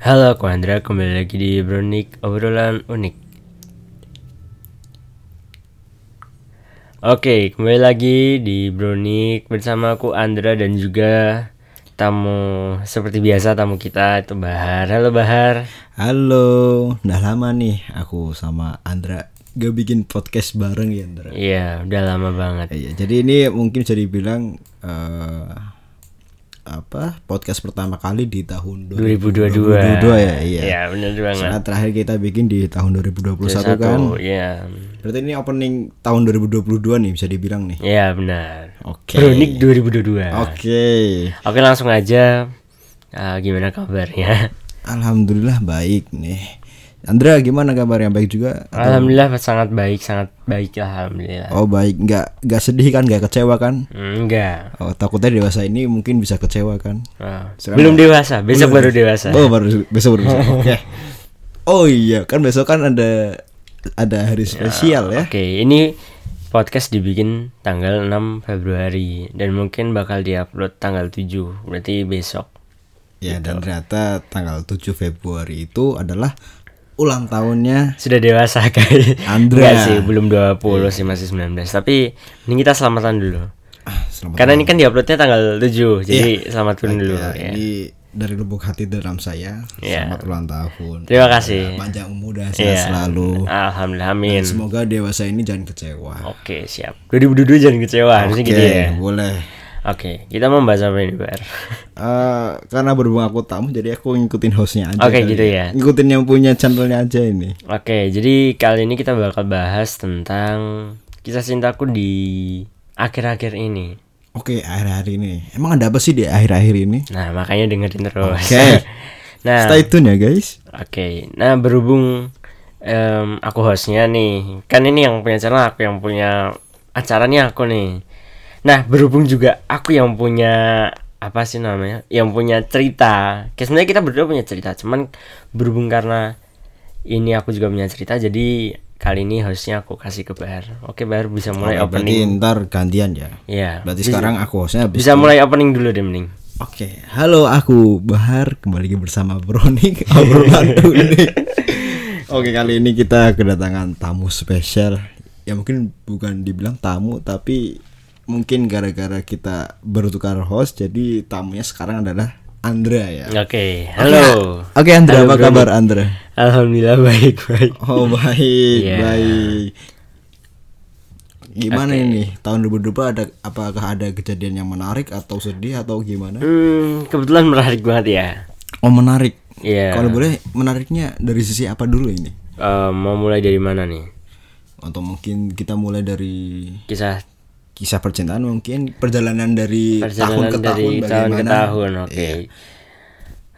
Halo, aku Andra, kembali lagi di Bronik Obrolan Unik Oke, kembali lagi di Bronik bersama aku Andra dan juga tamu seperti biasa tamu kita itu Bahar. Halo Bahar. Halo, udah lama nih aku sama Andra gak bikin podcast bareng ya Andra. Iya, udah lama banget. Iya, jadi ini mungkin bisa dibilang eh apa podcast pertama kali di tahun 2022. 2022 ya, iya. Iya, benar banget. Saat terakhir kita bikin di tahun 2021 Satu, kan. Iya. Berarti ini opening tahun 2022 nih bisa dibilang nih. Iya, benar. Oke. Bronik 2022. Oke. Oke, langsung aja. Ah, gimana kabarnya? Alhamdulillah baik nih. Andra gimana kabarnya? Baik juga? Alhamdulillah sangat baik, sangat baik lah alhamdulillah. Oh baik, nggak nggak sedih kan, nggak kecewa kan? Enggak. Oh takutnya dewasa ini mungkin bisa kecewa kan? Sekarang belum dewasa, besok baru dewasa. Oh baru besok baru besok. Oke. Oh iya kan besok kan ada ada hari spesial ya. Oke, ini podcast dibikin tanggal 6 Februari dan mungkin bakal diupload tanggal 7, berarti besok. Ya dan ternyata tanggal 7 Februari itu adalah ulang tahunnya Sudah dewasa guys. Andra. Enggak sih, belum 20 sih masih 19. Tapi ini kita selamatan dulu. ah, selamat Karena ini kan diuploadnya tanggal 7, jadi selamat dulu ya, ya. Ini dari lubuk hati dalam saya. Iya. Selamat ulang tahun. Terima kasih. Panjang umur dan sehat Iya. selalu. Alhamdulillah amin. Semoga dewasa ini jangan kecewa. Oke, siap. 2022 jangan kecewa, harusnya Oke, gitu ya. boleh. Oke, kita membahas apa ini, Bar? Eh, karena berhubung aku tamu jadi aku ngikutin hostnya aja. Oke, kali gitu ya. Ngikutin yang punya channelnya aja ini. Oke, jadi kali ini kita bakal bahas tentang kisah cintaku di akhir-akhir ini. Oke, akhir-akhir ini. Emang ada apa sih di akhir-akhir ini? Nah, makanya dengerin terus. Oke. nah, Stay tune ya, guys. oke. Nah, berhubung em, aku hostnya nih, kan ini yang punya channel aku yang punya acaranya aku nih. Nah, berhubung juga aku yang punya apa sih namanya? Yang punya cerita. Kayak sebenarnya kita berdua punya cerita, cuman berhubung karena ini aku juga punya cerita, jadi kali ini hostnya aku kasih ke Bahar. Oke, Bahar bisa mulai Oke, berarti opening. ntar gantian ya. Iya. Berarti bisa, sekarang aku hostnya bisa mulai opening dulu deh mending. Oke, halo aku Bahar kembali lagi bersama Bronik obrolan unik. Oke, kali ini kita kedatangan tamu spesial. Ya mungkin bukan dibilang tamu tapi mungkin gara-gara kita bertukar host jadi tamunya sekarang adalah Andra ya. Oke, halo. Oke Andra, Halo, apa Bronik. kabar Andra? Alhamdulillah baik baik. Oh baik, Iya. baik. Gimana Oke. ini tahun 2020 ada apakah ada kejadian yang menarik atau sedih atau gimana? Hmm, kebetulan menarik banget ya. Oh menarik. Iya. Kalau boleh menariknya dari sisi apa dulu ini? Eh, mau mulai dari mana nih? Atau mungkin kita mulai dari Kisah kisah percintaan mungkin perjalanan dari perjalanan tahun ke dari tahun tahun ke bagaimana? tahun. Oke. Iya.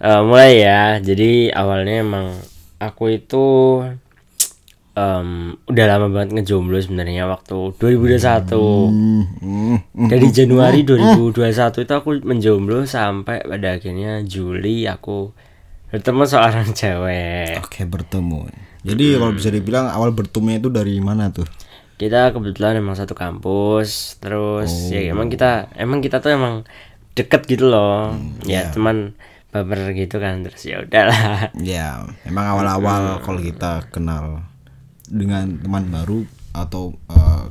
Eh, mulai ya. Jadi awalnya emang aku itu em, udah lama banget ngejomblo sebenarnya waktu 2021. Hmm, hmm, hmm. Dari Januari 2021 itu aku menjomblo sampai pada akhirnya Juli aku bertemu seorang cewek. Oke bertemu. Jadi kalau bisa dibilang awal bertemunya itu dari mana tuh? Kita kebetulan emang satu kampus terus ya emang kita emang kita tuh emang deket gitu loh. Ya cuman baper gitu kan terus ya udahlah. Ya, memang awal-awal kalau kita kenal dengan teman baru atau eh,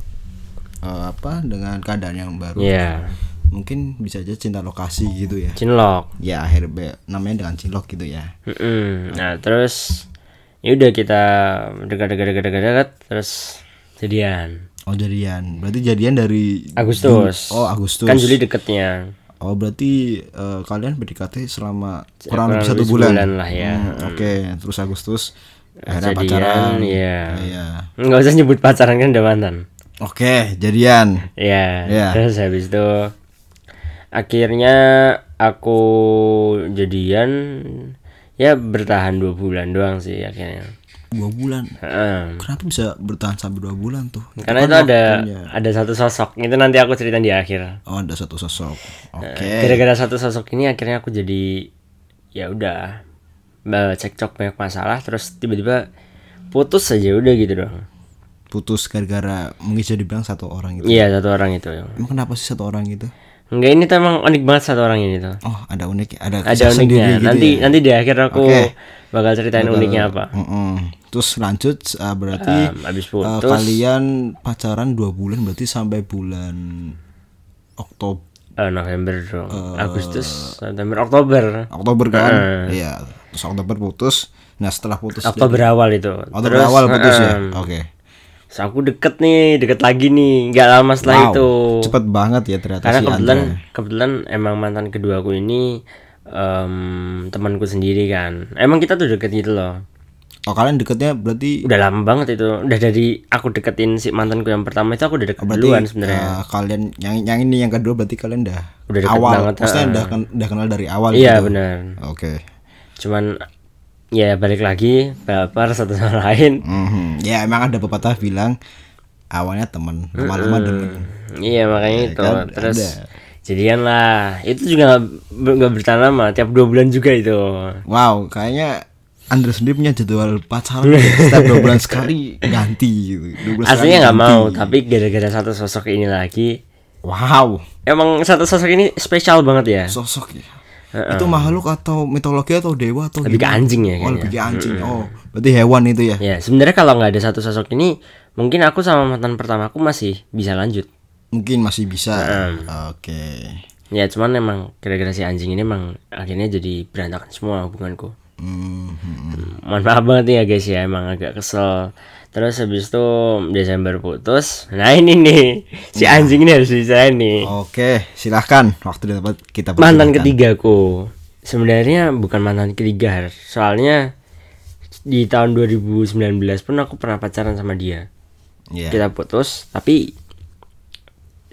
eh, apa dengan keadaan yang baru, ya mungkin bisa aja cinta lokasi gitu ya. cinlok. Ya akhir be- namanya dengan cilok gitu ya. Mm-mm. nah terus ya udah kita dekat-dekat dekat-dekat terus jadian Oh jadian, berarti jadian dari Agustus Oh Agustus. kan Juli deketnya Oh berarti eh, kalian PDKT selama kurang kurang lebih satu bulan. sebulan lah ya. Hmm, Oke, terus Agustus akhirnya Jadian, pacaran. iya. Iya. nggak usah nyebut pacaran kan udah mantan Oke, jadian. Ya, Iya. terus habis itu akhirnya aku jadian ya bertahan dua bulan doang sih akhirnya. Dua bulan. Heeh. Kenapa bisa bertahan sampai dua bulan tuh? Karena itu kan ada waktunya. ada satu sosok itu nanti aku cerita di akhir. Oh ada satu sosok. Oke. Gara-gara satu sosok ini akhirnya aku jadi ya udah bah, cekcok banyak masalah terus tiba-tiba putus aja udah gitu doang. Putus gara-gara mungkin bisa dibilang satu orang gitu. Iya satu orang itu. Emang kenapa sih satu orang gitu? Enggak ini tuh emang unik banget satu orang ini tuh. Oh, ada unik, ada Ada uniknya. gitu nanti ya? nanti di akhir aku Oke. bakal ceritain Bakal- uniknya apa. Mm-mm. Terus lanjut uh, berarti Um, habis uh, putus. kalian pacaran dua bulan berarti sampai bulan Oktober Eh, November dong. Agustus, September, Oktober. Oktober kan? Heeh. Iya. Terus Oktober putus. Nah setelah putus Oktober awal itu. Oktober awal putus ya. em, Oke. terus aku deket nih, deket lagi nih. Nggak lama setelah Wow, itu. Cepet banget ya ternyata Karena si kebetulan Andra. kebetulan emang mantan kedua aku ini em, temanku sendiri kan. Emang kita tuh deket gitu loh. Oh kalian deketnya berarti Udah lama banget itu. Udah dari aku deketin si mantanku yang pertama itu aku udah deket Oh, berarti duluan sebenarnya. uh, kalian yang yang ini yang kedua berarti kalian udah, Udah deket awal. banget, Maksudnya heeh. udah, udah kenal dari awal Iya gitu. benar. Oke. Cuman ya balik lagi baper satu sama lain. Mhm. Ya emang ada pepatah bilang awalnya teman, lama-lama demen. Iya makanya itu. kan, Terus ada. jadian lah. Itu juga nggak bertahan lama. Tiap dua bulan juga itu. Wow, kayaknya Andra sendiri punya jadwal pacaran ya. setiap dua bulan sekali ganti gitu. Aslinya nggak mau, tapi gara-gara satu sosok ini lagi. Wow, Emang satu sosok ini spesial banget ya. sosok ya. Itu makhluk atau mitologi atau dewa atau Lebih ke gimana? anjing ya Oh, lebih ke anjing. Oh, berarti hewan itu ya. Ya sebenarnya kalau nggak ada satu sosok ini, mungkin aku sama mantan pertama aku masih bisa lanjut. Mungkin masih bisa. Oke. Ya cuman emang gara-gara si anjing ini emang akhirnya jadi berantakan semua hubunganku. Hmm, hmm, hmm. Mohon maaf banget ya guys ya emang agak kesel. Terus habis itu Desember putus. Nah ini nih si anjing ini harus diceritain nih. Oke, silahkan waktu dapat kita mantan persilahkan. ketigaku. Sebenarnya bukan mantan ketiga, soalnya di tahun 2019 pun aku pernah pacaran sama dia. Iya. Kita putus, tapi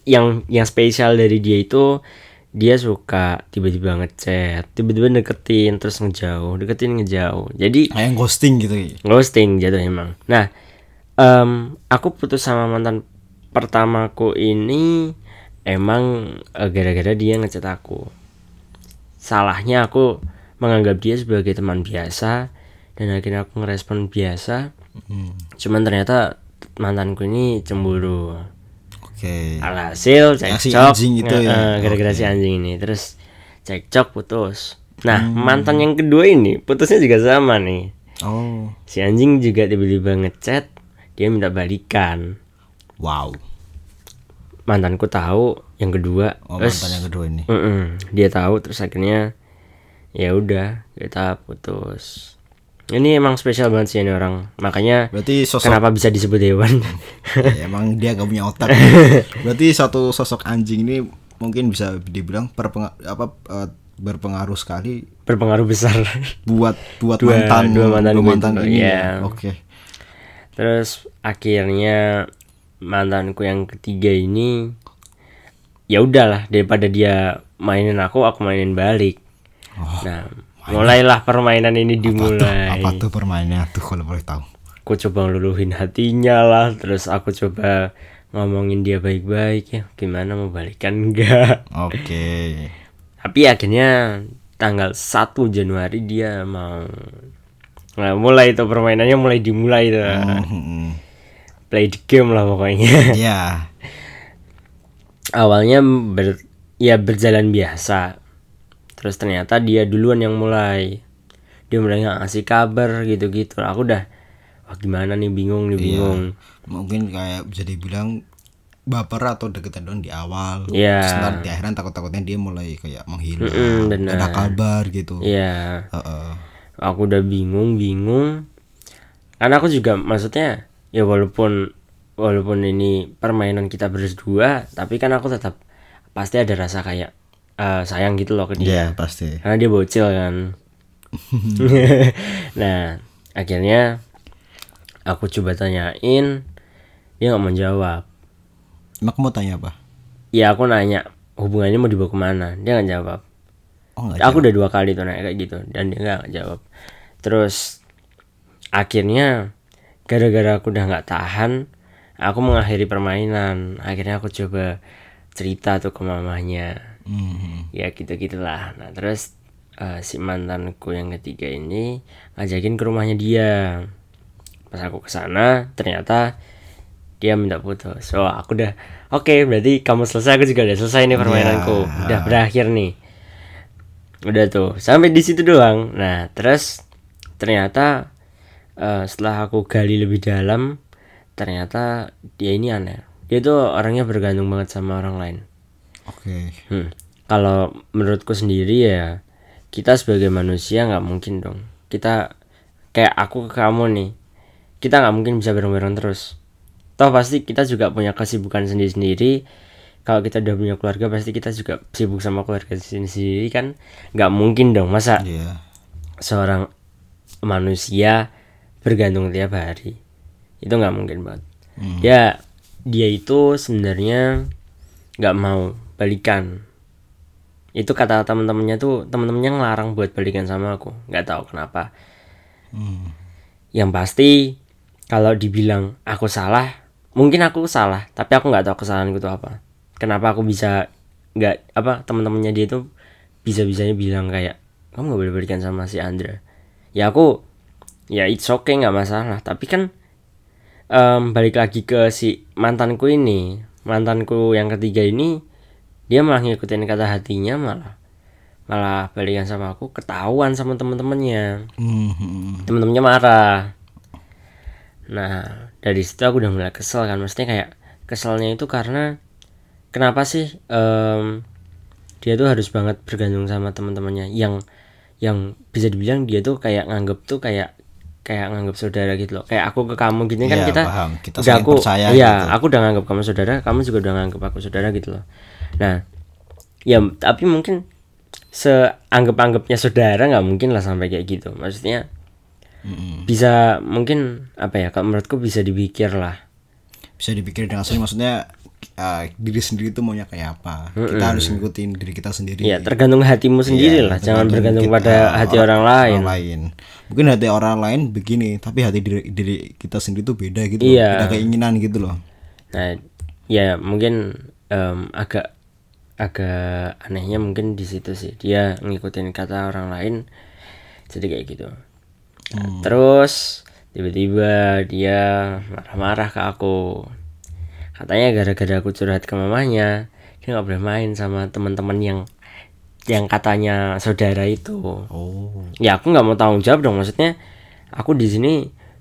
yang yang spesial dari dia itu dia suka tiba-tiba ngechat, tiba-tiba deketin terus ngejauh, deketin ngejauh. Jadi Kayak ghosting gitu ya. ghosting jatuh emang. Nah, em, aku putus sama mantan pertamaku ini emang eh, gara-gara dia ngechat aku. Salahnya aku menganggap dia sebagai teman biasa dan akhirnya aku ngerespon biasa. Hmm. Cuman ternyata mantanku ini cemburu. Oke. Alhasil si cekcok anjing itu ya? eh, gara-gara si anjing ini terus cekcok putus. Nah, mantan yang kedua ini putusnya juga sama nih. Oh, Si anjing juga tiba-tiba ngechat, dia minta balikan. wow. Mantanku tahu yang kedua, Oh, terus mantan yang kedua ini. mm-mm, dia tahu terus akhirnya ya udah kita putus. Ini emang spesial banget sih ini orang. Makanya Berarti sosok kenapa bisa disebut hewan? ya, emang dia gak punya otak. Berarti satu sosok anjing ini mungkin bisa dibilang perpenga- apa eh, berpengaruh sekali Berpengaruh besar. buat buat Dua- mantan dua mantan gue mantan ini. iya. ya. Oke. Terus akhirnya mantanku yang ketiga ini ya udahlah daripada dia mainin aku aku mainin balik. nah, mulailah permainan ini dimulai. Apa tuh permainannya tuh kalau boleh tahu? Aku coba ngeluluhin hatinya lah, terus aku coba ngomongin dia baik-baik ya. Gimana mau balikan enggak? Oke. Tapi akhirnya tanggal 1 Januari dia mau Nah, mulai itu permainannya mulai dimulai tuh. Hmm, Play the game lah pokoknya. Ya. awalnya ber ya berjalan biasa terus ternyata dia duluan yang mulai dia mulai ngasih kabar gitu-gitu aku udah wah gimana nih bingung nih bingung Mungkin kayak bisa dibilang baper atau deketan doang di awal. Iya. Terus ntar di akhiran takut-takutnya dia mulai kayak menghilang. Mm-mm, benar. Ada kabar gitu. iya Heeh. aku udah bingung bingung karena aku juga maksudnya ya walaupun walaupun ini permainan kita berdua tapi kan aku tetap pasti ada rasa kayak eh, sayang gitu loh ke dia. Iya, pasti. karena dia bocil kan. Nah akhirnya aku coba tanyain dia nggak mau jawab. Emang kamu tanya apa? ya aku nanya hubungannya mau dibawa ke mana? Dia nggak jawab. Oh, aku udah dua kali tuh nanya kayak gitu dan dia nggak jawab. Terus akhirnya gara-gara aku udah nggak tahan aku mengakhiri permainan. Akhirnya aku coba cerita tuh ke mamanya Hmm. ya gitu gitulah nah terus eh, si mantanku yang ketiga ini ngajakin ke rumahnya dia. Pas aku ke sana ternyata dia minta putus oh aku udah oke berarti kamu selesai. Aku juga udah selesai nih permainanku. Ya. udah berakhir nih. Udah tuh sampai di situ doang. Nah terus ternyata eh, setelah aku gali lebih dalam ternyata dia ini aneh. Dia tuh orangnya bergantung banget sama orang lain Oke. Hmm. Kalau menurutku sendiri ya kita sebagai manusia nggak mungkin dong. Kita kayak aku ke kamu nih, kita nggak mungkin bisa bareng-bareng terus. Toh pasti kita juga punya kesibukan sendiri-sendiri. Kalau kita udah punya keluarga pasti kita juga sibuk sama keluarga sendiri kan. Nggak mungkin dong masa Iya. seorang manusia bergantung tiap hari itu nggak mungkin banget Hmm. ya dia itu sebenarnya nggak mau balikan. Itu kata teman-temannya tuh teman-temannya ngelarang buat balikan sama aku. Nggak tahu kenapa. Hmm. yang pasti kalau dibilang aku salah mungkin aku salah tapi aku nggak tahu kesalahanku itu apa. Kenapa aku bisa nggak apa teman-temannya dia tuh bisa bisanya bilang kayak kamu nggak boleh balikan sama si Andra. Ya aku ya it's okay nggak masalah. Tapi kan em, balik lagi ke si mantanku ini. Mantanku yang ketiga ini dia malah ngikutin kata hatinya malah malah balikan sama aku ketahuan sama teman-temannya Hmm, hmm. temen-temennya marah nah dari situ aku udah mulai kesel kan maksudnya kayak keselnya itu karena kenapa sih em, dia tuh harus banget bergantung sama teman-temannya yang yang bisa dibilang dia tuh kayak nganggep tuh kayak kayak nganggep saudara gitu loh kayak aku ke kamu gini kan Iya, kita paham. Kita udah aku percaya iya gitu. aku udah nganggep kamu saudara kamu juga udah nganggep aku saudara gitu loh nah ya tapi mungkin seanggap-anggapnya saudara nggak mungkin lah sampai kayak gitu maksudnya Mm-mm. bisa mungkin apa ya kalau menurutku bisa dipikir lah Bisa dipikir dengan sendiri maksudnya uh, diri sendiri itu maunya kayak apa. Kita harus ngikutin diri kita sendiri. ya tergantung hatimu sendiri Iya, lah jangan bergantung kita- pada hati orang lain orang lain. Mungkin hati orang lain begini, tapi hati diri, diri kita sendiri tuh beda gitu. loh. Iya. Beda keinginan gitu loh. nah ya mungkin em, agak agak anehnya mungkin di situ sih. Dia ngikutin kata orang lain jadi kayak gitu. Nah, terus tiba-tiba dia marah-marah ke aku. Katanya gara-gara aku curhat ke mamanya dia nggak boleh main sama teman-teman yang yang katanya saudara itu. Oh. ya aku nggak mau tanggung jawab dong. Maksudnya aku di sini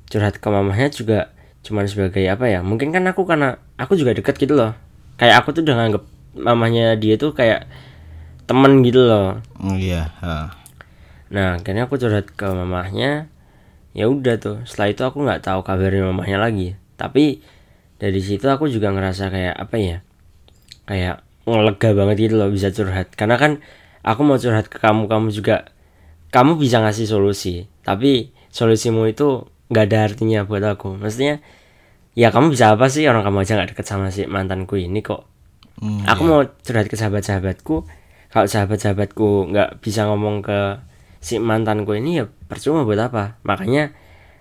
curhat ke mamahnya juga cuman sebagai apa ya? Mungkin kan aku karena aku juga deket gitu loh. Kayak aku tuh udah nganggep mamahnya dia tuh kayak temen gitu loh. Oh, iya. ha. nah akhirnya aku curhat ke mamahnya. Ya udah tuh setelah itu aku nggak tahu kabarnya mamahnya lagi. Tapi dari situ aku juga ngerasa kayak apa ya kayak ngelega banget gitu loh bisa curhat. Karena kan aku mau curhat ke kamu kamu juga kamu bisa ngasih solusi. Tapi solusimu itu nggak ada artinya buat aku. Maksudnya ya kamu bisa apa sih? Orang kamu aja nggak deket sama si mantanku ini kok Hmm, aku mau curhat ke sahabat-sahabatku. Kalau sahabat-sahabatku nggak bisa ngomong ke si mantanku ini ya percuma buat apa. Makanya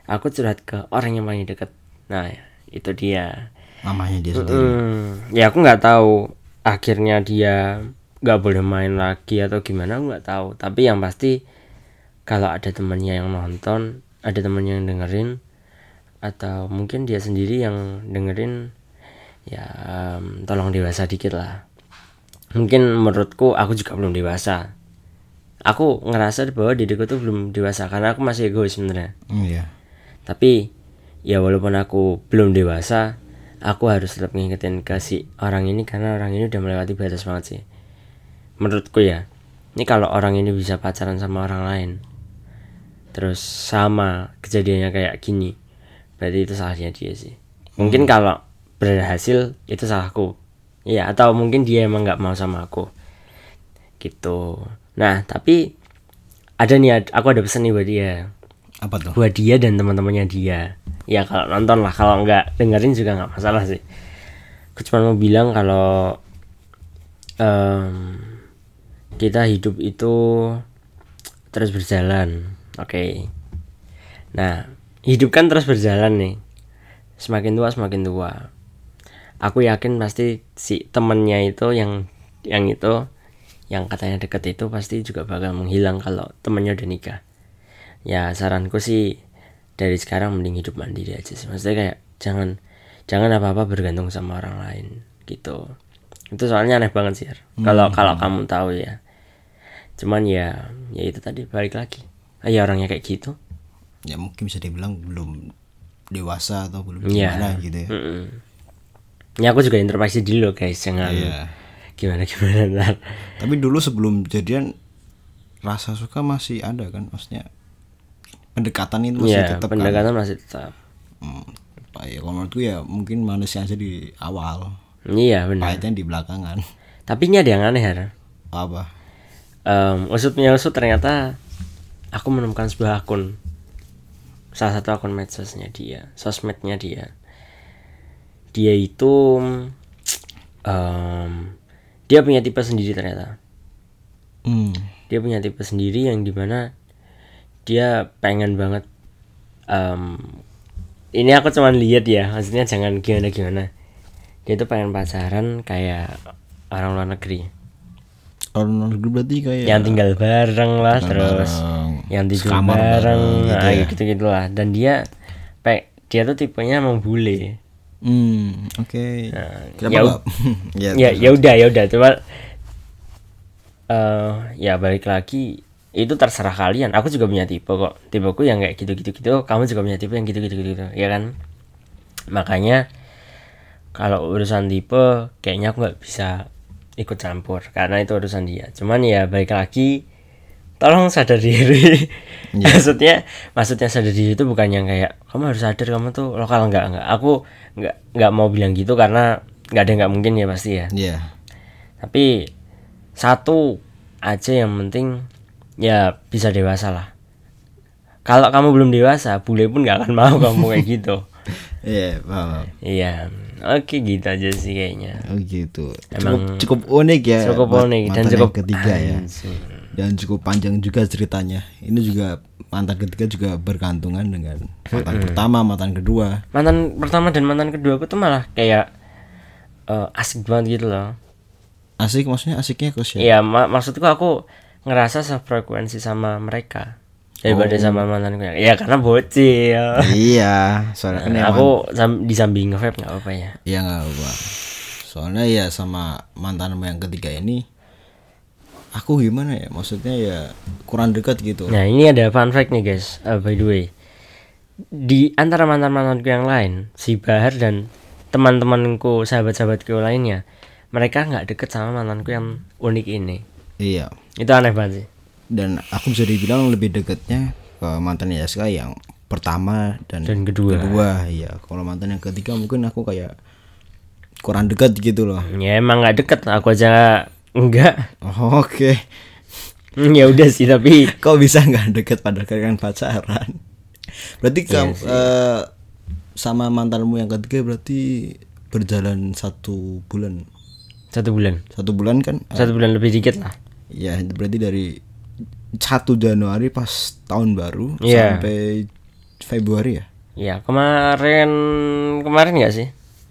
aku curhat ke orang yang paling deket. Nah itu dia. Mamanya dia sendiri. Hmm, ya aku nggak tahu akhirnya dia nggak boleh main lagi atau gimana aku nggak tahu. Tapi yang pasti kalau ada temannya yang nonton ada temannya yang dengerin atau mungkin dia sendiri yang dengerin ya em, tolong dewasa dikit lah. Mungkin menurutku aku juga belum dewasa. Aku ngerasa bahwa diriku tuh belum dewasa karena aku masih egois sebenarnya. Hmm, iya. tapi ya walaupun aku belum dewasa aku harus tetap ngingetin ke si orang ini karena orang ini udah melewati batas banget sih. Menurutku ya ini kalau orang ini bisa pacaran sama orang lain terus sama kejadiannya kayak gini berarti itu salahnya dia sih. Mungkin kalau berhasil itu salahku. Ya atau mungkin dia emang nggak mau sama aku. Gitu. Nah tapi ada nih aku ada pesan nih buat dia. Apa tuh? buat dia dan teman-temannya dia. Ya kalau nonton lah. Kalau nggak dengerin juga nggak masalah sih. Aku cuma mau bilang kalau em, kita hidup itu terus berjalan oke? Nah hidup kan terus berjalan nih. Semakin tua semakin tua aku yakin pasti si temennya itu yang yang itu yang katanya deket itu pasti juga bakal menghilang kalau temennya udah nikah. Ya saranku sih dari sekarang mending hidup mandiri aja sih. Maksudnya kayak jangan jangan apa-apa bergantung sama orang lain gitu. Itu soalnya aneh banget sih Har. kalau kalau kamu tahu ya. Cuman ya ya itu tadi balik lagi. Ah, ya orangnya kayak gitu. Ya mungkin bisa dibilang belum dewasa atau belum Iya. gimana gitu ya. Mm-mm. Ya aku juga introspeksi dulu guys jangan Iya. gimana gimana ntar. Tapi dulu sebelum jadian rasa suka masih ada kan? Maksudnya pendekatan itu masih ya tetap kan? pendekatan masih tetap. Hmm, Pak, ya kalau menurutku ya mungkin manusia aja di awal. Iya benar. Pahitnya di belakangan. Tapi ini ada yang aneh Har. apa? Usutnya usut ternyata aku menemukan sebuah akun. Salah satu akun medsosnya dia sosmednya dia dia itu em, dia punya tipe sendiri ternyata. Hmm. dia punya tipe sendiri yang di mana dia pengen banget em, ini aku cuman lihat ya maksudnya jangan gimana gimana. Dia tuh pengen pacaran kayak orang luar negeri. Orang luar negeri berarti kayak yang tinggal bareng lah terus bareng, yang tidur bareng, bareng gitu nah, ya. gitu lah. Dan dia pe dia tuh tipenya emang bule hmm oke. Kenapa ya nggak? ya, ya ya udah ya udah. Cuma eh ya balik lagi. Itu terserah kalian. Aku juga punya tipe kok. Tipeku yang kayak gitu gitu kamu juga punya tipe yang gitu gitu gitu, ya kan? Makanya kalau urusan tipe kayaknya aku nggak bisa ikut campur. Karena itu urusan dia. Cuman ya balik lagi tolong sadar diri maksudnya maksudnya sadar diri itu bukan yang kayak kamu harus sadar kamu tuh lokal nggak nggak aku nggak nggak mau bilang gitu karena nggak ada nggak mungkin ya pasti ya Iya. tapi satu aja yang penting ya bisa dewasa lah kalau kamu belum dewasa bule pun nggak akan mau kamu kayak gitu Iya, paham. iya oke gitu aja sih kayaknya Oh gitu. Emang cukup cukup unik ya. cukup unik dan cukup ketiga ya. Dan cukup panjang juga ceritanya. Ini juga mantan ketiga juga bergantungan dengan mantan pertama, mantan kedua. mantan pertama dan mantan kedua aku tuh malah kayak eh, asik banget gitu loh Asik maksudnya asiknya ke siapa? Iya, ma- maksudku aku ngerasa sefrekuensi sama mereka daripada Oh. sama mantanku yang ya karena bocil. iya, soalnya kan aku sam- di samping nge-vape nggak apa ya. Iya nggak apa. Soalnya ya sama mantanmu yang ketiga ini, aku gimana ya? Maksudnya ya kurang dekat gitu. Nah ini ada fun fact nih guys, Eh, by the way. Di antara mantan-mantanku yang lain, si Bahar dan teman-temanku, sahabat-sahabatku lainnya, mereka nggak deket sama mantanku yang unik ini. Iya. Itu aneh banget sih. Dan aku bisa dibilang lebih dekatnya ke mantan Yaska yang pertama dan, Dan kedua. Kedua, iya. Kalau mantan yang ketiga mungkin aku kayak kurang dekat gitu loh. Ya emang nggak deket, aku aja enggak. Oh, Oke. ya udah sih tapi Kok bisa nggak deket padahal kalian pacaran? Berarti kamu eh, sama mantanmu yang ketiga berarti berjalan satu bulan. satu bulan, Satu bulan kan? Satu bulan lebih dikit lah. Ya berarti dari 1 Januari pas tahun baru Iya. sampai Februari ya? Ya kemarin kemarin nggak sih?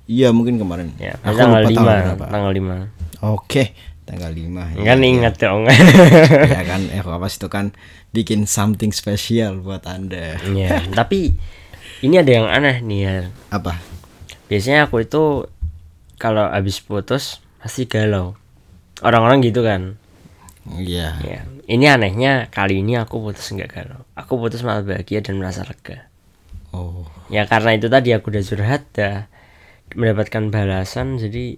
Iya mungkin kemarin. Ya Aku tanggal lupa lima, berapa. tanggal lima. Oke, tanggal 5 Kan ingat dong. ya kan eh apa itu kan bikin something spesial buat Anda. ya tapi ini ada yang aneh nih ya. Apa? Biasanya aku itu kalau habis putus pasti galau. Orang-orang gitu kan. Iya. Ya, ini anehnya kali ini aku putus nggak galau. Aku putus malah bahagia dan merasa lega. Oh. Ya karena itu tadi aku udah curhat dah mendapatkan balasan jadi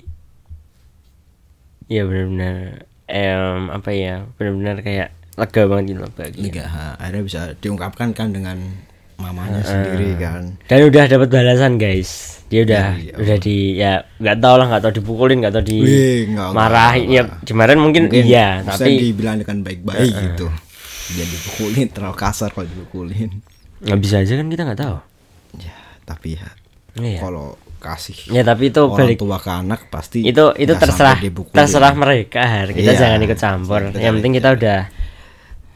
ya benar-benar em apa ya benar-benar kayak lega banget gitu loh bahagia. Liga ha, akhirnya bisa diungkapkan kan dengan mamanya sendiri kan. Dan udah dapat balasan guys. Dia udah iya. udah di ya nggak tahu lah nggak tahu dipukulin nggak tahu di Wih, nggak- marahin ya kemarin mungkin, Mungkin iya tapi dibilang dengan baik-baik gitu. Jadi dipukulin terlalu kasar kalau dipukulin. nggak bisa aja kan kita nggak tahu. Ya, tapi ya Iya. kalau kasih Ya tapi itu orang balik tua ke anak pasti itu itu nggak terserah terserah mereka Har. kita Iya. jangan ikut campur Kita yang penting kita udah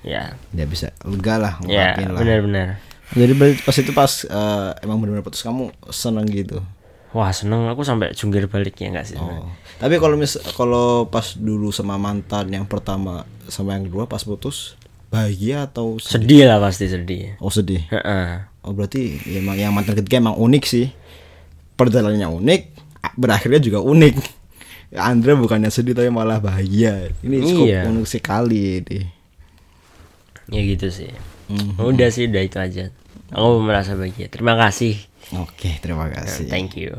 ya Ya bisa lega lah ya benar-benar Jadi pas itu pas eh, emang benar-benar putus kamu seneng gitu. wah seneng aku sampai jungkir balik ya enggak sih Oh. Tapi kalau mis kalau pas dulu sama mantan yang pertama sama yang kedua pas putus bahagia atau sedih? sedih lah pasti sedih Oh sedih. Heeh. Oh berarti ya emang yang mantan ketiga emang unik sih. Perjalanannya unik berakhirnya juga unik Andre bukannya sedih tapi malah bahagia ini cukup Iya. unik sekali ini Ya gitu sih. Mhm. Udah sih udah itu aja. Aku merasa bahagia. Terima kasih. oke terima kasih Thank you.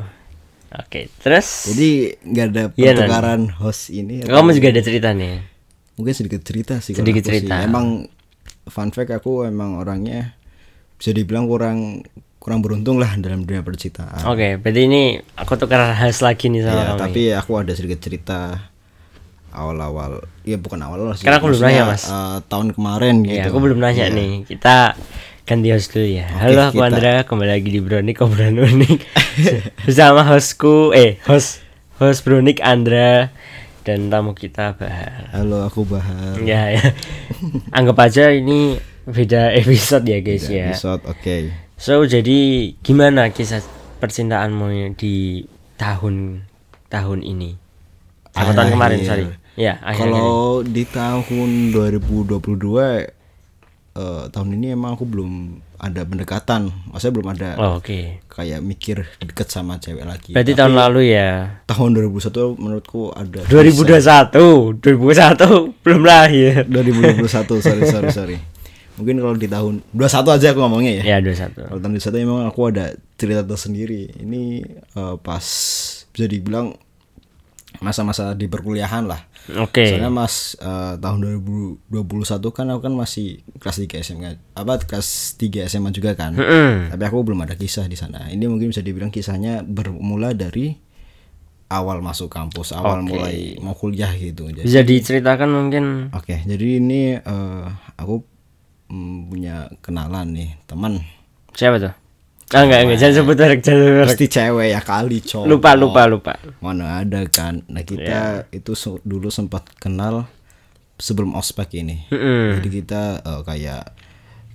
Oke, terus jadi nggak ada Iya, pertukaran host ini kamu juga ada cerita nih. mungkin sedikit cerita sih Sedikit aku sih. cerita. emang fun fact aku emang orangnya bisa dibilang kurang kurang beruntung lah dalam dunia percintaan Oke, berarti ini aku tukar khas lagi nih sama Ya, kamu. tapi aku ada sedikit cerita awal-awal ya bukan awal-awal sih Karena aku belum nanya, Mas. eh, tahun kemarin gitu Ya, aku belum nanya Iya. nih. Kita ganti host dulu ya. Halo, aku kita- Andra, kembali lagi di Bronik Obrolan Unik bersama hostku, eh host host Bronik Andra dan tamu kita Bahar. halo aku Bahar Ya, ya. Anggap aja ini beda episode ya guys ya. episode oke So jadi gimana kisah percintaanmu di tahun tahun ini? Aku tahun kemarin sorry. Ya akhir kalau di tahun 2022 eh, tahun ini emang aku belum ada pendekatan maksudnya belum ada Oh, Oke. kayak mikir deket sama cewek lagi Berarti Tapi tahun lalu ya. tahun 2001 menurutku ada 2021, 2021 belum lahir. 2021 sorry sorry sorry mungkin kalau di tahun 21 aja aku ngomongnya ya Ya 21. kalau tahun 21 emang aku ada cerita tersendiri ini eh, pas bisa dibilang masa-masa di perkuliahan lah Oke. soalnya mas eh, tahun 2021 kan aku kan masih kelas 3 SMA apa kelas 3 SMA juga kan Mm-mm. tapi aku belum ada kisah di sana ini mungkin bisa dibilang kisahnya bermula dari awal masuk kampus awal Oke. mulai mau kuliah gitu jadi Bisa diceritakan mungkin Oke, jadi ini eh, aku mm, punya kenalan nih teman. siapa tuh? Ah enggak enggak jangan sebut merek jangan sebut. Pasti cewek ya kali cowok. Lupa lupa lupa. Mana ada kan? Nah kita itu se- dulu sempat kenal sebelum ospek ini. Mm-mm. Jadi kita eh, kayak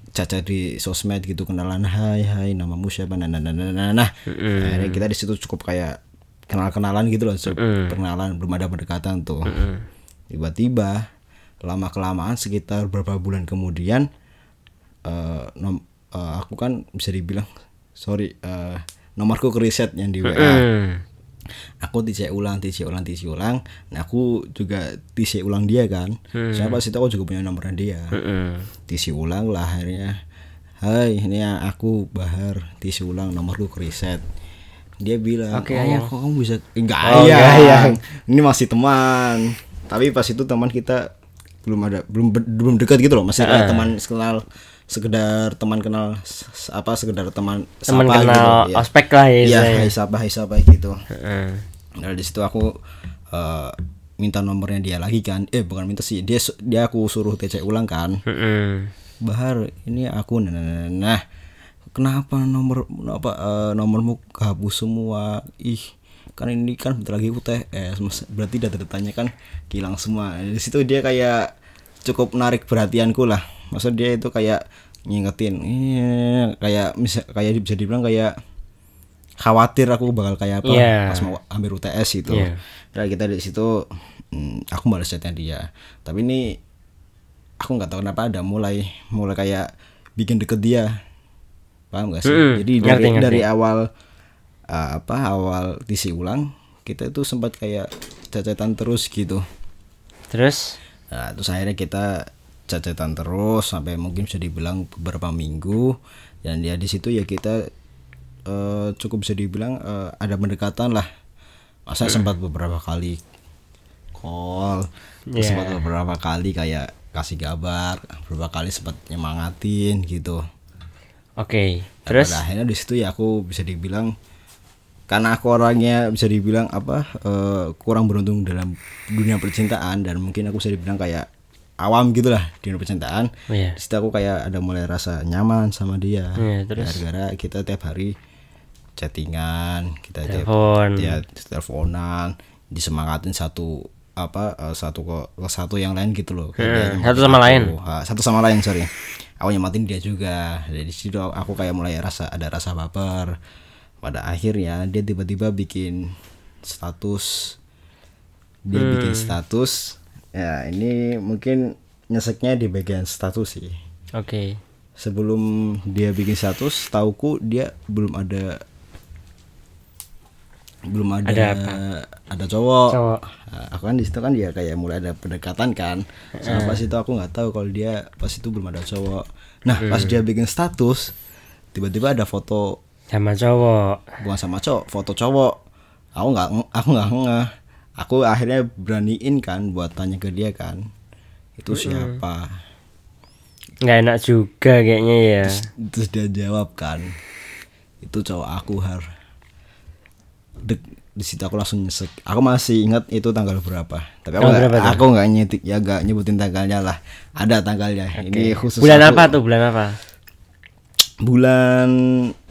caca di sosmed gitu kenalan hai hai namamu siapa nah nah nah nah nah, nah. akhirnya kita di situ cukup kayak kenal kenalan gitu loh cukup perkenalan belum ada pendekatan tuh tiba-tiba lama kelamaan sekitar beberapa bulan kemudian eh, nom- eh, aku kan bisa dibilang sorry eh, nomorku ke riset yang di WA Hmm. aku TC ulang TC ulang TC ulang nah aku juga TC ulang dia kan siapa sih aku juga punya nomornya dia Mm-mm. TC ulang lah akhirnya Hai ini aku Bahar TC ulang nomorku ke riset dia bilang Oke, oh Ayang." kok kamu bisa enggak Oh, ayang. enggak, Ayang. ini masih teman tapi pas itu teman kita belum ada belum belum dekat gitu loh masih kayak teman kenal sekedar teman kenal apa sekedar teman Teman sapa kenal gitu, ya. ospek lah ya. Hai sapa, hai sapa gitu. Heeh. Nah, di situ aku eh, minta nomornya dia lagi kan. Eh, bukan minta sih. Dia dia aku suruh TC ulang kan. Mm-mm. Bahar, ini aku nah, nah, nah, nah. Kenapa nomor apa eh, nomormu kehapus semua? Ih, kan ini kan bentar lagi UTS. Berarti data-datanya kan hilang semua. Di situ dia kayak cukup menarik perhatianku lah. Maksud dia itu kayak ngingetin, iya, kayak bisa kayak bisa dibilang kayak khawatir aku bakal kayak apa Iya. pas mau ambil UTS itu. Dan kita di situ hmm, aku balas chatnya dia. Tapi ini aku nggak tahu kenapa ada mulai mulai kayak bikin deket dia. Paham gak sih? Mm-mm, Jadi ngerti, dari ngerti. dari awal uh, apa awal TC ulang kita itu sempat kayak cacetan terus gitu. Terus Nah, terus akhirnya kita cacetan terus sampai mungkin bisa dibilang beberapa minggu dan ya di situ ya kita eh, cukup bisa dibilang eh, ada pendekatan lah. Masa sempat beberapa kali call, Yeah. sempat beberapa kali kayak kasih kabar, beberapa kali sempat nyemangatin gitu. oke. Nah, Terus pada akhirnya di situ ya aku bisa dibilang karena aku orangnya bisa dibilang apa eh, kurang beruntung dalam dunia percintaan dan mungkin aku bisa dibilang kayak awam gitulah di dunia percintaan. Iya. Di situ aku kayak ada mulai rasa nyaman sama dia. Iya, terus? Gara-gara kita tiap hari chattingan, kita tiap telepon. ya teleponan, disemangatin satu apa eh, satu ke, ke satu yang lain gitu loh. Hmm, satu sama aku. lain. Satu sama lain sorry aku nyematin dia juga dari situ aku kayak mulai rasa ada rasa baper pada akhirnya dia tiba-tiba bikin status dia Hmm. bikin status ya ini mungkin nyeseknya di bagian status sih Oke. sebelum dia bikin status tauku dia belum ada belum ada Ada ada, cowok. Cowok. Nah, aku kan di situ kan dia kayak mulai ada pendekatan kan. Sama pas itu aku nggak tahu kalau dia pas itu belum ada cowok. Nah, pas dia bikin status tiba-tiba ada foto sama cowok bukan sama cowok, foto cowok. Aku nggak aku nggak ngeh. Aku akhirnya beraniin kan buat tanya ke dia kan. Itu siapa? nggak enak juga kayaknya ya Terus dia jawab kan. Itu cowok aku har. Dek, di situ aku langsung nyesek. Aku masih ingat itu tanggal berapa. Tapi aku Tanggal tuh? aku nggak nyetik ya nggak nyebutin tanggalnya lah. Ada tanggalnya. Ini khusus bulan aku- apa tuh bulan apa Bulan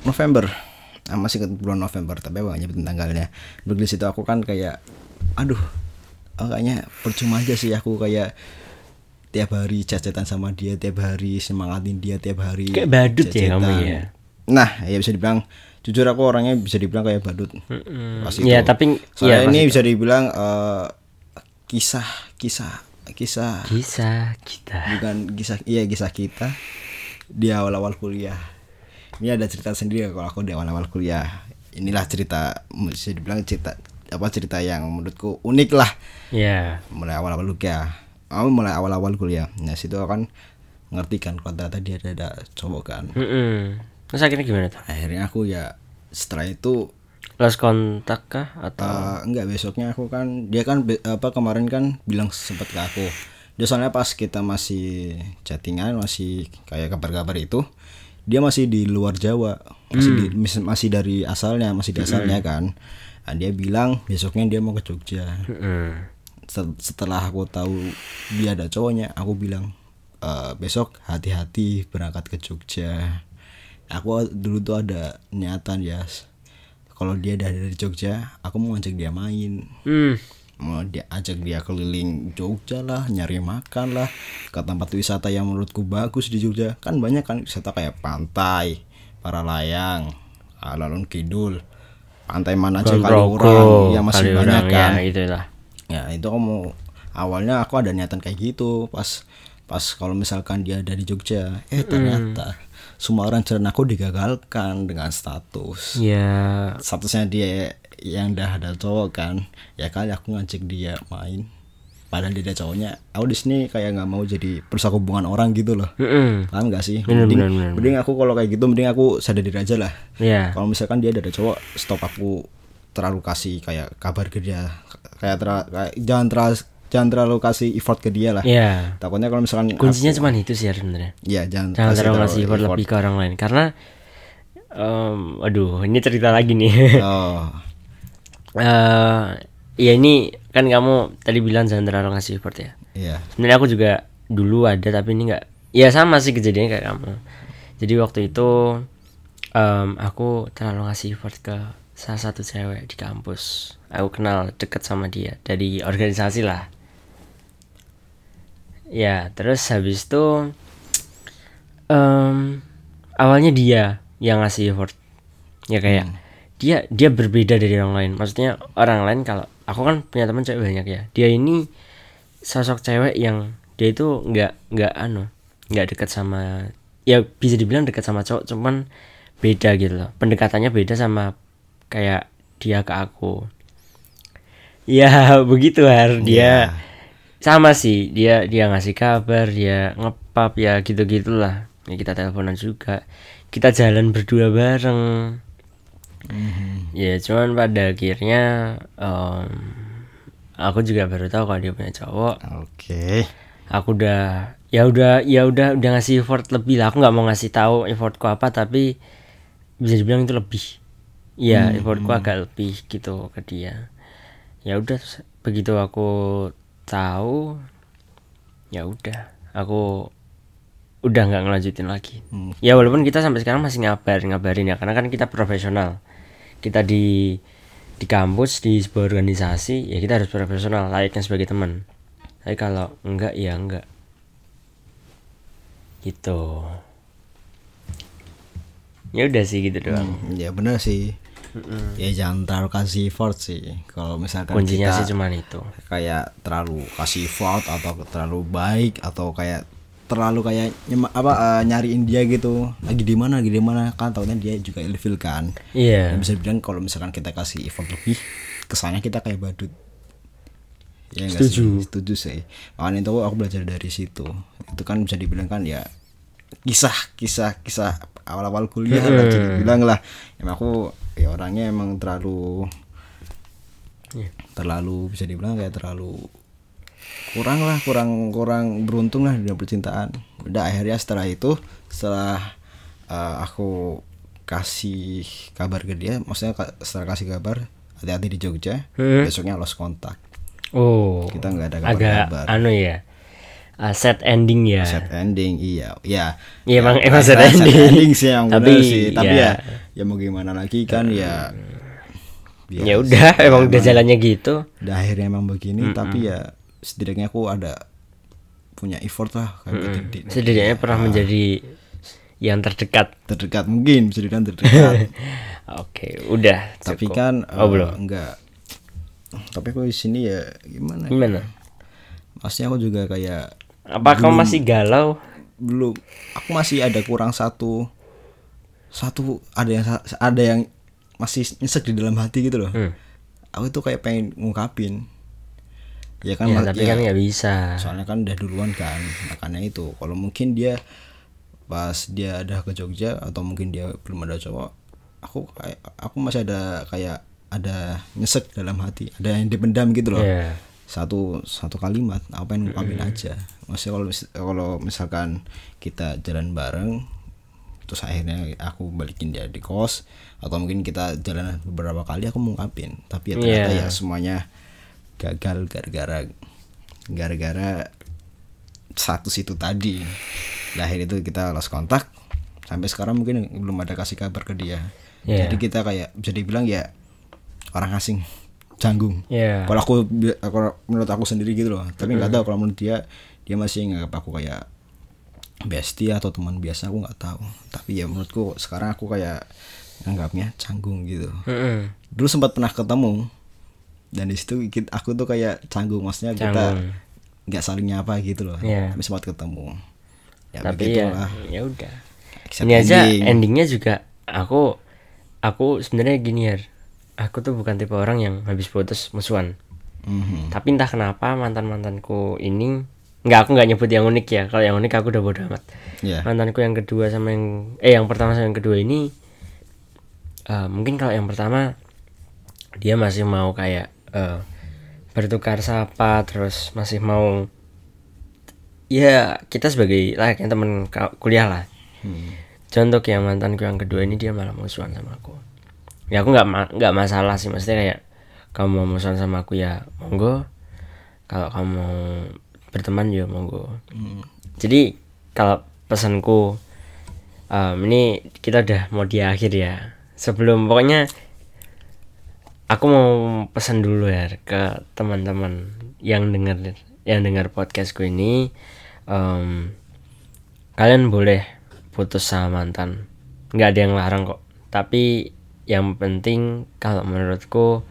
November. Ah, masih ingat bulan November tapi aku nyebutin tanggalnya. Di situ aku kan kayak aduh. Oh, kayaknya percuma aja sih aku kayak tiap hari chat-chatan sama dia tiap hari semangatin dia tiap hari Kayak badut ya kamu ya? nah ya bisa dibilang jujur aku orangnya bisa dibilang kayak badut pas itu ya tapi soalnya ya ini pasti. bisa dibilang eh, kisah kisah kisah kisah kita bukan kisah iya kisah kita di awal-awal kuliah ini ada cerita sendiri kalau aku di awal-awal kuliah. Inilah cerita bisa dibilang cerita apa cerita yang menurutku unik lah. Ya mulai awal-awal kuliah. Aku mulai awal-awal kuliah. Nah situ kan ngerti kan kalau ternyata dia ada, ada cowok kan. Mm-mm. terus akhirnya gimana tuh? Akhirnya aku ya setelah itu lost kontak kah? Atau? Eh, enggak besoknya aku kan dia kan be- apa kemarin kan bilang sempet ke aku. Dia soalnya pas kita masih chattingan masih kayak kabar-kabar itu dia masih di luar Jawa. Masih di- mis- masih dari asalnya masih di asalnya kan. Nah, dia bilang besoknya dia mau ke Jogja. Set- setelah aku tahu dia ada cowoknya aku bilang "Eh, besok hati-hati berangkat ke Jogja. Aku dulu tuh ada niatan ya kalau dia dari Jogja aku mau ngajak dia main. Hmm. Mau dia ajak dia keliling Jogja lah nyari makan lah ke tempat wisata yang menurutku bagus di Jogja. Kan banyak kan wisata kayak pantai para layang alun kidul. Pantai mana aja kali orang ya masih banyak kan. ya itulah. Ya itu kamu awalnya aku ada niatan kayak gitu pas pas kalau misalkan dia ada di Jogja eh ternyata semua orang rencana aku digagalkan dengan status. Ya. Statusnya dia yang udah ada cowok kan ya kali aku ngajak dia main. Padahal dia ada cowoknya aku di sini kayak nggak mau jadi perusak hubungan orang gitu loh. Mm-mm. paham gak sih? Bener, mending, bener, bener, mending aku kalau kayak gitu mending aku sadar diri aja lah. Ya kalau misalkan dia ada cowok stop aku terlalu kasih kayak kabar ke dia. Kayak, tera- kayak jangan terlalu jangan terlalu kasih effort ke dia lah. Ya takutnya kalau misalkan kuncinya cuma itu sih sebenarnya. Ya jangan, jangan kasih terlalu ngasih effort. lebih ke orang lain. Karena em, aduh ini cerita lagi nih. Oh eh ya ini kan kamu tadi bilang jangan terlalu ngasih effort ya? Iya. Sebenarnya aku juga dulu ada tapi ini enggak ya sama sih kejadiannya kayak kamu. Jadi waktu itu em, aku terlalu ngasih effort ke salah satu cewek di kampus. Aku kenal deket sama dia dari organisasi lah. Ya terus habis itu em, awalnya dia yang ngasih effort. Ya kayak dia dia berbeda dari orang lain. Maksudnya orang lain kalau aku kan punya teman cewek banyak ya. Dia ini sosok cewek yang dia itu nggak nggak anu nggak dekat sama ya bisa dibilang dekat sama cowok cuman beda gitu loh. Pendekatannya beda sama kayak dia ke aku. Ya begitu har. Dia sama sih. Dia dia ngasih kabar dia ngepap ya gitu gitulah ya kita teleponan juga. Kita jalan berdua bareng ya cuman pada akhirnya em, aku juga baru tahu kalau dia punya cowok. Oke. Aku udah ya udah ya udah udah ngasih effort lebih lah. Aku nggak mau ngasih tahu effortku apa tapi bisa dibilang itu lebih. Ya effortku agak lebih gitu ke dia. Ya udah begitu aku tahu ya udah. Aku udah nggak ngelanjutin lagi. Hmm. ya walaupun kita sampai sekarang masih ngabar ngabarin ya karena kan kita profesional kita di di kampus di sebuah organisasi ya kita harus profesional layaknya sebagai teman. Tapi kalau enggak ya enggak. Gitu. Ya udah sih gitu doang. Hmm, ya bener sih. Ya jangan terlalu kasih effort sih. Kalau misalkan kuncinya kita sih cuman itu. kayak terlalu kasih effort atau terlalu baik atau kayak terlalu kayak nyema, apa eh, nyariin dia gitu lagi di mana lagi di mana kan tahunya dia juga ilfil kan Iya. Dan bisa dibilang kalau misalkan kita kasih effort lebih kesannya kita kayak badut ya Setuju. sih? setuju sih makanya itu aku belajar dari situ itu kan bisa dibilang kan ya kisah kisah kisah awal-awal kuliah lah bisa dibilang lah emang aku ya orangnya emang terlalu Iya. terlalu bisa dibilang kayak terlalu kurang lah kurang kurang beruntung lah dalam percintaan udah akhirnya setelah itu setelah eh, aku kasih kabar ke dia maksudnya setelah kasih kabar hati-hati di Jogja Hmm. besoknya lost kontak Oh. kita nggak ada agak kabar-kabar anu ya. uh, set ending ya. set ending iya ya Iya, emang- ya, emang set set ending. ending sih yang Tapi, benar sih tapi ya. ya ya mau gimana lagi kan ya Ya udah, emang udah jalannya gitu. udah akhirnya emang begini tapi ya setidaknya aku ada punya effort lah kayak gitu di- di- Setidaknya pernah menjadi yang terdekat. terdekat mungkin bisa dibilang terdekat Oke, udah. tapi cukup. kan oh eh, belum. enggak tapi aku di sini ya gimana ya? Gimana? maksudnya aku juga kayak Apa kamu masih galau? belum aku masih ada kurang satu satu ada yang ada yang masih nyesek di dalam hati gitu loh Hmm. aku tuh kayak pengen ngungkapin ya kan Ya, tapi ya, kan nggak bisa. soalnya kan udah duluan kan makanya itu kalau mungkin dia pas dia ada ke Jogja atau mungkin dia belum ada cowok aku kayak aku masih ada kayak ada nyesek dalam hati ada yang dipendam gitu loh Iya. satu satu kalimat apa yang ngungkapin aja maksudnya kalau kalau misalkan kita jalan bareng terus akhirnya aku balikin dia di kos atau mungkin kita jalan beberapa kali aku ngungkapin tapi ya ternyata Iya. ya semuanya gagal gara-gara gara-gara satu situ tadi. Akhirnya itu kita lost kontak. Sampai sekarang mungkin belum ada kasih kabar ke dia. Iya. jadi kita kayak bisa dibilang ya orang asing canggung Iya. kalau aku kalau menurut aku sendiri gitu loh. Tapi nggak tahu kalau menurut dia dia masih nganggap aku kayak bestie atau teman biasa aku nggak tahu. Tapi ya menurutku sekarang aku kayak nganggapnya canggung gitu. Mm-mm. dulu sempat pernah ketemu dan di situ aku tuh kayak canggung maksudnya kita Canggung. nggak saling nyapa gitu loh tapi sempat ketemu ya tapi ya, begitulah ya udah. Ini aja ending. endingnya juga aku aku sebenarnya gini ya. Aku tuh bukan tipe orang yang habis putus musuhan. Mhm. Tapi entah kenapa mantan mantanku ini nggak aku nggak nyebut yang unik ya. Kalau yang unik aku udah bodo amat. Iya. Mantanku yang kedua sama yang eh yang pertama sama yang kedua ini eh, mungkin kalau yang pertama dia masih mau kayak eh, bertukar sapa terus masih mau ya kita sebagai layaknya teman kuliah lah. Hmm. contoh yang mantanku yang kedua ini dia malah musuhan sama aku. Ya aku nggak ma- nggak masalah sih maksudnya kayak kamu mau musuhan sama aku ya monggo. Kalau kamu mau berteman ya monggo. Hmm. jadi kalau pesanku em, ini kita udah mau di akhir ya. Sebelum pokoknya aku mau pesan dulu ya ke teman-teman yang dengar yang dengar podcastku ini. Em, kalian boleh putus sama mantan. Nggak ada yang larang kok. Tapi yang penting kalau menurutku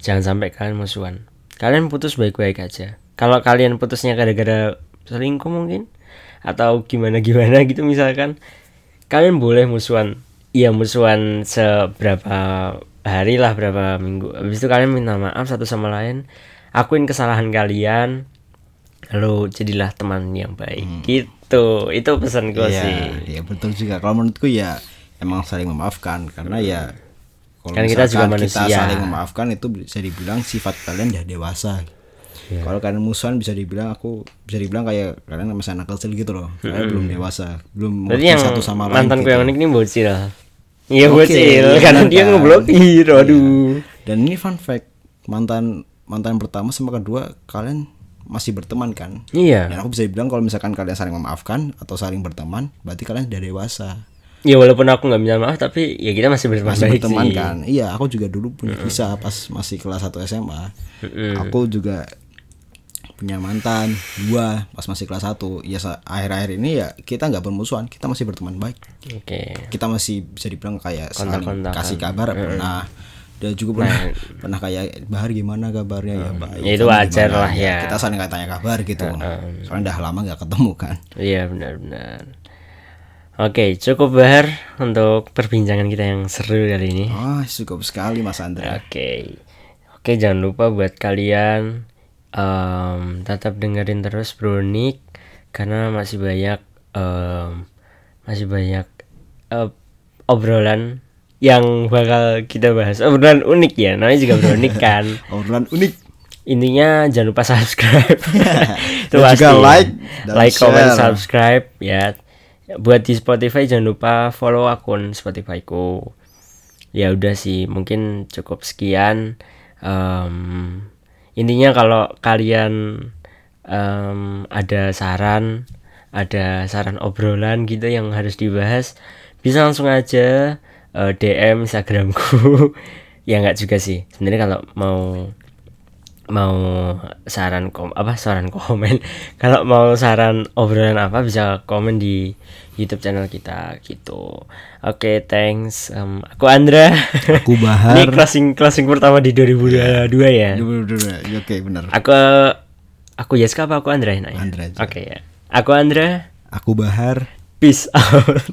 jangan sampai kalian musuhan. Kalian putus baik-baik aja. Kalau kalian putusnya gara-gara selingkuh mungkin atau gimana gimana gitu misalkan kalian boleh musuhan. Iya musuhan seberapa hari lah berapa minggu habis itu kalian minta maaf satu sama lain akuin kesalahan kalian lalu jadilah teman yang baik gitu itu pesan gue Iya, sih iya betul juga. Kalau menurutku ya emang saling memaafkan karena ya kalau Kan kita juga misalkan kita manusia. saling memaafkan itu bisa dibilang sifat kalian udah dewasa. Iya. Kalau kalian musuhan bisa dibilang aku bisa dibilang kayak kalian masih anak kecil gitu loh. Kalian belum dewasa, belum mengerti satu sama lain. mantanku gitu. yang unik ini bocil iya Oke, bocil iya karena benar dia kan? ngeblokir Iya. aduh Dan ini fun fact, mantan mantan pertama sama kedua kalian masih berteman kan? iya Dan aku bisa bilang kalau misalkan kalian saling memaafkan atau saling berteman, berarti kalian sudah dewasa. ya walaupun aku nggak minta maaf tapi ya kita masih berteman masih berteman sih kan iya aku juga dulu punya kisah pas masih kelas 1 SMA aku juga punya mantan dua pas masih kelas 1 ya akhir-akhir ini ya kita nggak bermusuhan kita masih berteman baik. Oke. Kita masih bisa dibilang kayak saling kasih kabar. Pernah dan juga pernah pernah kayak Bahar gimana kabarnya? Ya baik Ya, itu wajar lah, ya. kita saling nggak tanya kabar gitu. Soalnya udah lama nggak ketemu kan. Iya benar-benar. Oke, cukup Bahar untuk perbincangan kita yang seru kali ini. oh cukup sekali Mas Andra Oke, oke jangan lupa buat kalian em, tetap dengerin terus Bronik karena masih banyak em, masih banyak eh, obrolan yang bakal kita bahas. Obrolan unik ya, namanya juga Bronik kan. obrolan unik Intinya jangan lupa subscribe. Itu Dan juga pasti. like dan like, comment, subscribe ya. Buat di Spotify jangan lupa follow akun Spotifyku. Ya udah sih, mungkin cukup sekian. Em, intinya kalau kalian em, ada saran, ada saran obrolan gitu yang harus dibahas, bisa langsung aja eh, DM Instagramku. ya nggak juga sih. Sebenarnya kalau mau mau saran kom apa saran komen kalau mau saran obrolan apa bisa komen di YouTube channel kita gitu. Oke thanks. Em, aku Andra. Aku ini Bahar closing closing pertama di 2022 ya? oke bener aku aku Yeska apa aku Andra? Enaknya? Andra oke ya. Aku Andra. Aku Bahar. Peace out